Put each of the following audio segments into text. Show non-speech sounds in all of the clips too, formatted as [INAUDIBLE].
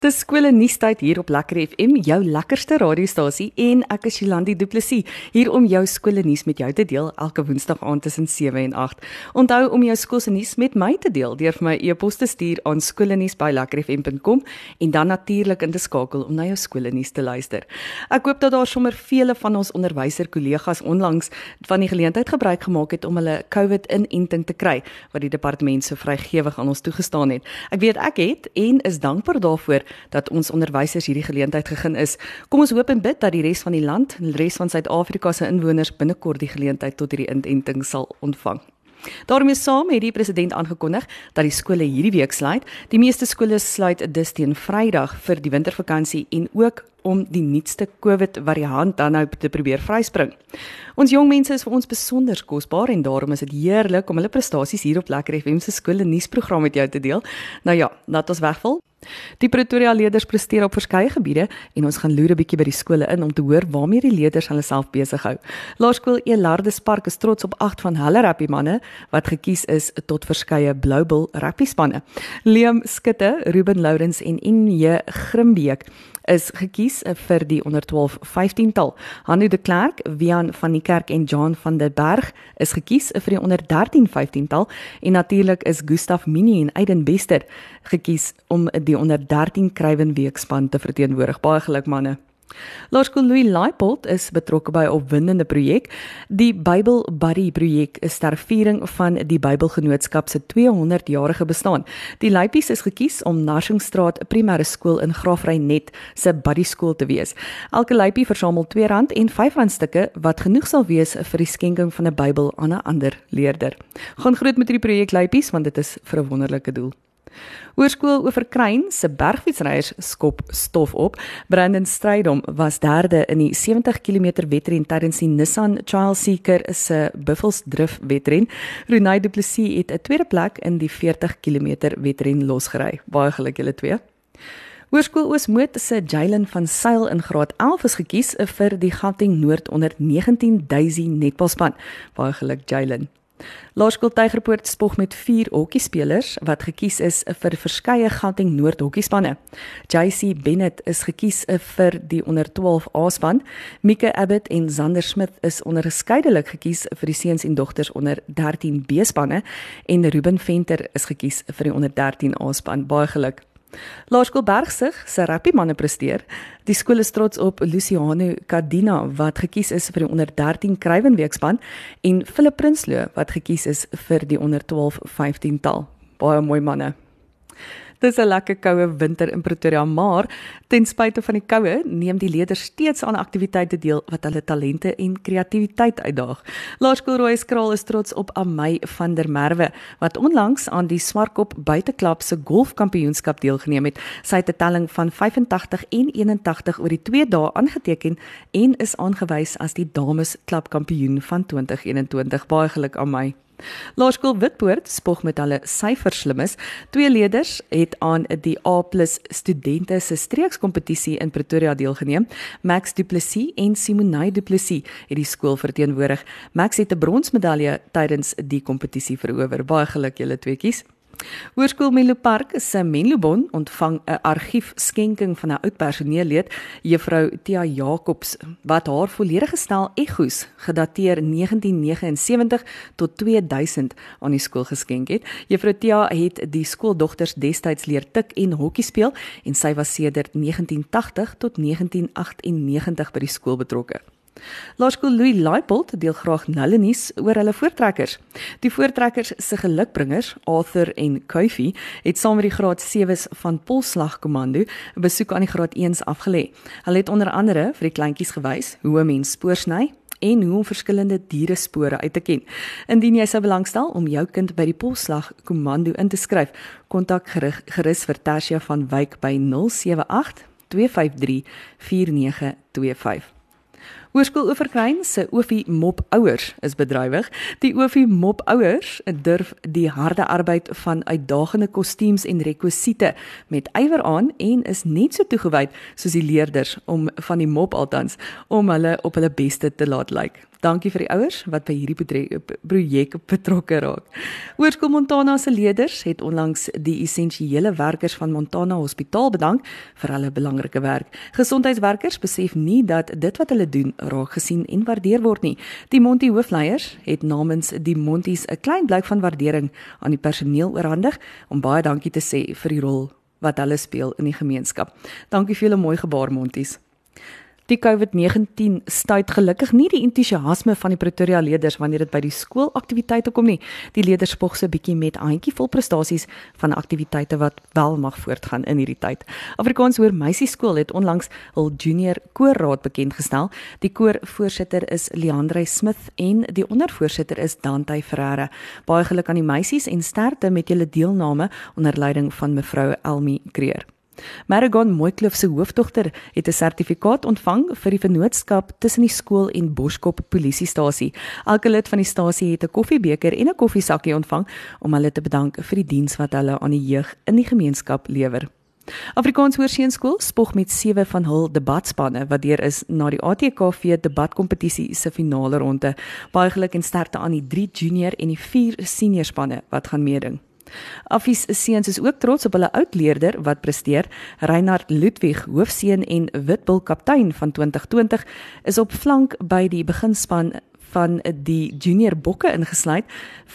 Dis skole nuustyd hier op Lekker FM, jou lekkerste radiostasie en ek is Jolandi Du Plessis hier om jou skole nuus met jou te deel elke woensdag aand tussen 7 en 8. Onthou om jou skool se nuus met my te deel deur vir my e-pos te stuur aan skoolnuus@lekkerfm.com en dan natuurlik in te skakel om na jou skole nuus te luister. Ek hoop dat daar sommer vele van ons onderwyser kollegas onlangs van die geleentheid gebruik gemaak het om hulle COVID-inenting te kry wat die departement so vrygewig aan ons toegestaan het. Ek weet ek het en is dankbaar daarvoor dat ons onderwysers hierdie geleentheid gegee is. Kom ons hoop en bid dat die res van die land, die res van Suid-Afrika se inwoners binnekort die geleentheid tot hierdie inenting sal ontvang. daarmee saam het die president aangekondig dat die skole hierdie week sluit. Die meeste skole sluit dus teen Vrydag vir die wintervakansie en ook om die nuutste COVID variant dan nou te probeer vryspring. Ons jong mense is vir ons besonder kosbaar en daarom is dit heerlik om hulle prestasies hier op Lekker FM se skole nuusprogram met jou te deel. Nou ja, laat ons wegval. Die Pretoria leerders presteer op verskeie gebiede en ons gaan loer 'n bietjie by die skole in om te hoor waarmee die leerders hulle self besig hou. Laerskool Elardes Park is trots op 8 van hulle rugby manne wat gekies is tot verskeie Bluebell rugby spanne. Liam Skutte, Ruben Lourens en Inje Grimbeek is gekies vir die onder 12 15 tal. Hanu de Klerk, Wian van die Kerk en John van der Berg is gekies vir die onder 13 15 tal en natuurlik is Gustaf Mini en Aiden Bester gekies om die onder 13 Kruiwenweekspan te verteenwoordig. Baie geluk manne. Laerskool Louis Leipold is betrokke by 'n opwindende projek. Die Bybel Buddy projek is ter viering van die Bybelgenootskap se 200-jarige bestaan. Die Leipies is gekies om Narsingstraat Primêre Skool in Graafrenet se buddy skool te wees. Elke Leipie versamel R2 en R5 stukke wat genoeg sal wees vir die skenking van 'n Bybel aan 'n ander leerder. Gaan groet met hierdie projek Leipies want dit is vir 'n wonderlike doel. Hoërskool Oeverkruin se bergfietsryers skop stof op. Brandon Strydom was derde in die 70 km wedren tydens die Nissan Child Seeker se Buffelsdrift wedren. Renay Du Plessis het 'n tweede plek in die 40 km wedren losgery. Baie geluk julle twee. Hoërskool Oosmoed se Jalen van Sail in graad 11 is gekies vir die Gauteng Noord onder 19 Daisy netbalspan. Baie geluk Jalen. Laerskool Tygerpoort spog met 4 hokkiespelers wat gekies is vir verskeie Gauteng Noord hokkiespanne. JC Bennett is gekies vir die onder 12 A-span. Mike Abbott en Zander Smith is onderskeidelik gekies vir die seuns en dogters onder 13 B-spanne en Ruben Venter is gekies vir die onder 13 A-span. Baie geluk. Laerskool Bergsig se rugby manne presteer. Die skool is trots op Luciano Cardina wat gekies is vir die onder 13 Kruiwenweekspan en Philip Prinsloo wat gekies is vir die onder 12 15 tal. Baie mooi manne. Dis 'n lekker koue winter in Pretoria, maar ten spyte van die koue, neem die leerders steeds aan aktiwiteite deel wat hulle talente en kreatiwiteit uitdaag. Laerskool Rooiskraal is trots op Amay van der Merwe wat onlangs aan die Swartkop Buiteklub se golfkampioenskap deelgeneem het. Sy het 'n telling van 85 en 81 oor die 2 dae aangeteken en is aangewys as die dames klubkampioen van 2021. Baie geluk aan my. Laerskool Witpoort spog met hulle syferslimmes. Twee leerders het aan die A+ studente se streekskompetisie in Pretoria deelgeneem. Max Du Plessis en Simonay Du Plessis het die skool verteenwoordig. Max het 'n bronsmedalje tydens die kompetisie verower. Baie geluk julle tweeetjies. Hoërskool Menlo Park se Menlo Bon ontvang 'n argief skenking van 'n oud personeellid, Juffrou Tia Jacobs, wat haar volledige stel egos gedateer 1979 tot 2000 aan die skool geskenk het. Juffrou Tia het die skooldogters destyds leer tik en hokkie speel en sy was sedert 1980 tot 1998 by die skool betrokke. Laerskool Louis Leipold deel graag nulle nuus oor hulle voortrekkers. Die voortrekkers se gelukbringers, Arthur en Kofi, het saam met die graad 7s van Polslag Kommando 'n besoek aan die graad 1s afgelê. Hulle het onder andere vir die kleintjies gewys hoe 'n mens spoor sny en hoe om verskillende diere spore uit te ken. Indien jy sou belangstel om jou kind by die Polslag Kommando in te skryf, kontak gerus vir Tersia van Wyk by 078 253 4925. Hoërskool Oeverkruin se Ofie Mop ouers is bedrywig. Die Ofie Mop ouers durf die harde arbeid van uitdagende kostuums en rekwisiete met ywer aan en is net so toegewyd soos die leerders om van die mop altans om hulle op hulle beste te laat lyk. Like. Dankie vir die ouers wat by hierdie projek betrokke raak. Hoërskool Montana se leerders het onlangs die essensiële werkers van Montana Hospitaal bedank vir hulle belangrike werk. Gesondheidswerkers besef nie dat dit wat hulle doen raak gesien en waardeer word nie. Die Monti hoofleiers het namens die Monties 'n klein blyk van waardering aan die personeel oorhandig om baie dankie te sê vir die rol wat hulle speel in die gemeenskap. Dankie vir julle mooi gebaar Monties. Die COVID-19 stuit gelukkig nie die entoesiasme van die Pretoria leerders wanneer dit by die skoolaktiwiteite kom nie. Die leerders spog se bietjie met handjie vol prestasies van aktiwiteite wat wel mag voortgaan in hierdie tyd. Afrikaans hoor meisie skool het onlangs hul junior koorraad bekend gestel. Die koorvoorsitter is Leandre Smith en die ondervoorsitter is Dante Ferreira. Baie geluk aan die meisies en sterkte met julle deelname onder leiding van mevrou Elmi Kreer. Maragon Mooikloof se hoofdogter het 'n sertifikaat ontvang vir die vennootskap tussen die skool en Boskop polisiestasie. Elke lid van die stasie het 'n koffiebeker en 'n koffiesakkie ontvang om hulle te bedank vir die diens wat hulle aan die jeug in die gemeenskap lewer. Afrikaans Hoërseunskool spog met sewe van hul debatspanne wat deur is na die ATKV debatkompetisie se finale ronde. Baie geluk en sterkte aan die 3 junior en die 4 senior spanne wat gaan meeding. Affies seuns is ook trots op hulle oudleerder wat presteer. Reinhard Ludwig, hoofseun en Witbul kaptein van 2020, is op flank by die beginspan van die junior bokke ingesluit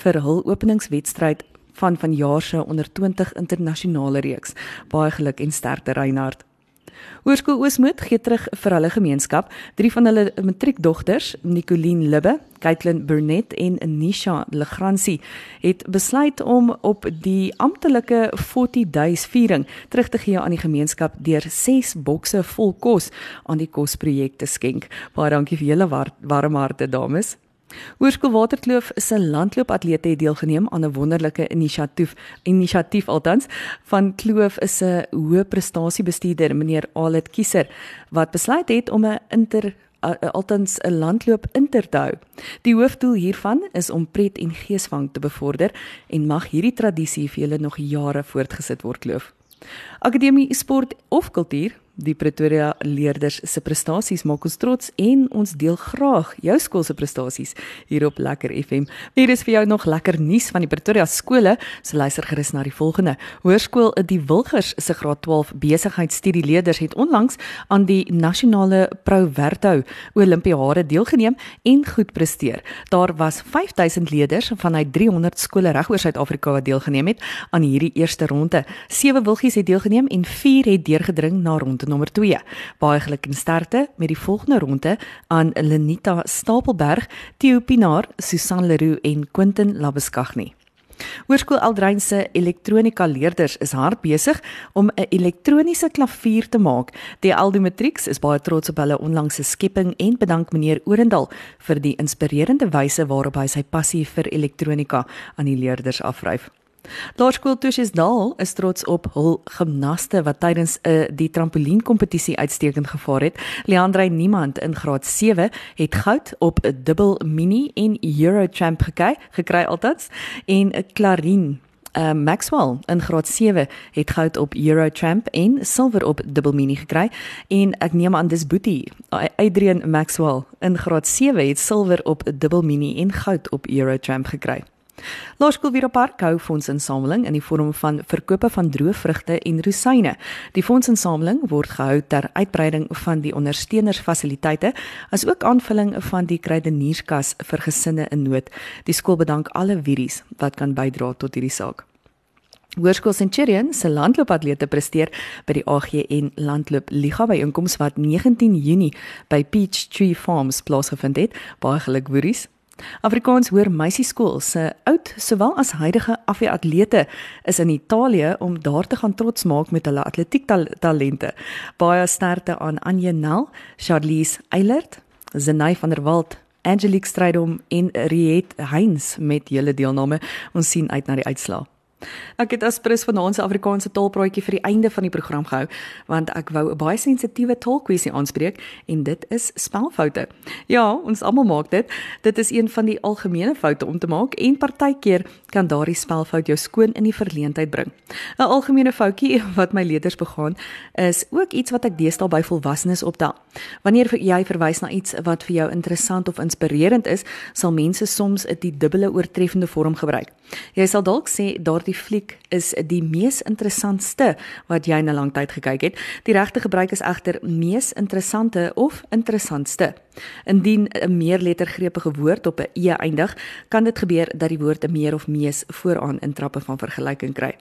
vir hul openingswedstryd van vanjaar se onder 20 internasionale reeks. Baie geluk en sterkte Reinhard. Hoërskool Oosmoed gee terug vir hulle gemeenskap. Drie van hulle matriekdogters, Nicoline Libbe, Caitlin Burnett en Nisha Legrandsie, het besluit om op die amptelike 40 days viering terug te gee aan die gemeenskap deur 6 bokse vol kos aan die kosprojek te skenk. Baie dankie vir julle warm harte dames. Hoërskool Waterkloof se landloopatlete het deelgeneem aan 'n wonderlike inisiatief, inisiatief althans van Kloof is 'n hoë prestasiebestuurder, meneer Alet Kieser, wat besluit het om 'n inter althans 'n landloop inter te hou. Die hoofdoel hiervan is om pret en geesvang te bevorder en mag hierdie tradisie vir julle nog jare voortgesit word, Kloof. Akademie Sport of Kultuur Die Pretoria leerders se prestasies maak ons trots en ons deel graag jou skool se prestasies hier op Lekker FM. Hier is vir jou nog lekker nuus van die Pretoria skole. So luister gerus na die volgende. Hoërskool Die Wilgers se graad 12 besigheidsstudieleerders het onlangs aan die nasionale Proverto Olimpiade deelgeneem en goed presteer. Daar was 5000 leerders vanuit 300 skole reg oor Suid-Afrika wat deelgeneem het aan hierdie eerste ronde. Sewe wilgies het deelgeneem en 4 het deurgedring na ronde ronde nommer 2. Baie geluk en sterkte met die volgende ronde aan Lenita Stapelberg, Theo Pinaar, Susan Leroux en Quentin Labeskagni. Hoërskool Aldrein se elektronika leerders is hard besig om 'n elektroniese klavier te maak. Die Aldo Matrix is baie trots op hulle onlangse skepping en bedank meneer Orendal vir die inspirerende wyse waarop hy sy passie vir elektronika aan die leerders afryf. Laerskool Tuisdal is trots op hul gimnaste wat tydens 'n uh, eh, die trampolienkompetisie uitstekend gevaar het. Leandre Niemand in graad 7 het goud op 'n dubbel mini en Euro Champ gekry, gekry altyd en 'n Clarin Uh, Maxwell in graad 7 het goud op Euro Champ en silwer op Double Mini gekry en ek neem aan dis Boetie Adrian Maxwell in graad 7 het silwer op Double Mini en goud op Euro Champ gekry. Laerskool Wierpark hou fondsinsameling in die vorm van verkope van droë vrugte en rosyne. Die fondsinsameling word gehou ter uitbreiding van die ondersteunersfasiliteite asook aanvulling van die kruidenierskas vir gesinne in nood. Die skool bedank alle wieries wat kan bydra tot hierdie saak. Hoërskool Centurion se landloopatlete presteer by die AGN Landloop Liga by inkoms wat 19 Junie by Peachtree Farms plaasgevind het. Baie geluk wieries. Afrikaans hoor meisieskool se oud sowel as huidige afweatlete is in Italië om daar te gaan trots maak met hulle atletiek talente. Baie sterkte aan Anje Nel, Charlize Eilert, Zenay van der Walt, Angelique Strydom en Riet Heinz met julle deelname. Ons sien uit na die uitslae. Ek het as prins vanaand se Afrikaanse taalpraatjie vir die einde van die program gehou, want ek wou 'n baie sensitiewe taalkwessie aanspreek en dit is spelfoute. Ja, ons almal maak dit. Dit is een van die algemene foute om te maak en partykeer kan daardie spelfout jou skoon in die verleentheid bring. 'n Algemene foutjie wat my leerders begaan, is ook iets wat ek deesdae by volwassenes optel. Wanneer jy verwys na iets wat vir jou interessant of inspirerend is, sal mense soms 'n dubbele oortreffende vorm gebruik. Jy sal dalk sê daardie fliek is die mees interessantste wat jy in 'n lang tyd gekyk het. Die regte gebruik is egter mees interessante of interessantste. Indien 'n meerlettergrepige woord op 'n e eindig, kan dit gebeur dat die woord 'n meer of mees vooraan in trappe van vergelyking kry.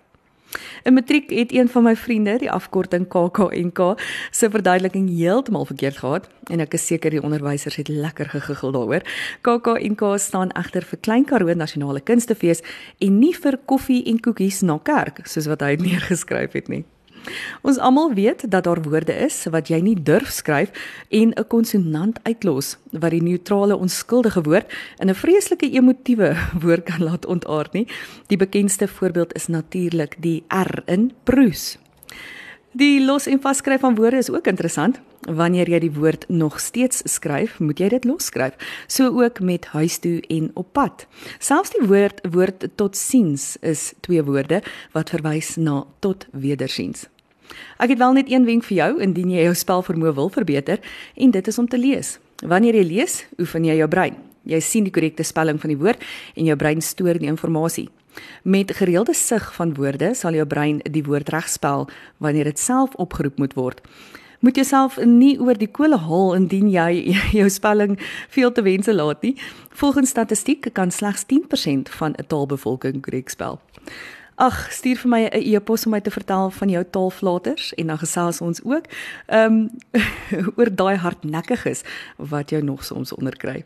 In matriek het een van my vriende die afkorting KKNK se verduideliking heeltemal verkeerd gehad en ek is seker die onderwysers het lekker gegiggel daaroor. KKNK staan egter vir Klein Karoo Nasionale Kunstefees en nie vir koffie en koekies na kerk soos wat hy neergeskryf het nie. Ons almal weet dat daar woorde is wat jy nie durf skryf en 'n konsonant uitlos wat die neutrale onskuldige woord in 'n vreeslike emotiewe [LAUGHS] woord kan laat ontaard nie. Die bekendste voorbeeld is natuurlik die R in proes. Die los en vasskryf van woorde is ook interessant. Wanneer jy die woord nog steeds skryf, moet jy dit losskryf. So ook met huis toe en op pad. Selfs die woord woord totsiens is twee woorde wat verwys na tot wedersiens. Ek het wel net een wenk vir jou indien jy jou spelvermoë wil verbeter en dit is om te lees. Wanneer jy lees, oefen jy jou brein. Jy sien die korrekte spelling van die woord en jou brein stoor die inligting. Met gereelde sig van woorde sal jou brein die woord regspel wanneer dit self opgeroep moet word. Moet jouself nie oor die kole haal indien jy [LAUGHS] jou spelling veel te wense laat nie. Volgens statistiek kan slegs 10% van 'n taalbevolking korrek spel. Ag, stuur vir my 'n e-pos om my te vertel van jou taalflaters en dan gesels ons ook ehm um, [LAUGHS] oor daai hardnekkiges wat jou nog soms onderkry.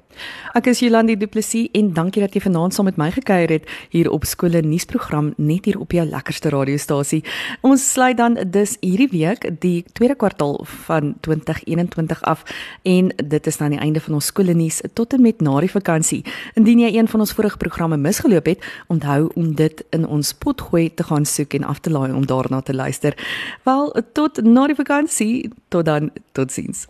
Ek is Jolandi Du Plessis en dankie dat jy vanaand saam met my gekuier het hier op skole nuusprogram net hier op jou lekkerste radiostasie. Ons sluit dan dus hierdie week die tweede kwartaal van 2021 af en dit is dan die einde van ons skole nuus tot en met na die vakansie. Indien jy een van ons vorige programme misgeloop het, onthou om dit in ons pot potgooi te gaan soek en af te laai om daarna te luister. Wel, tot na die vakansie, tot dan, totsiens.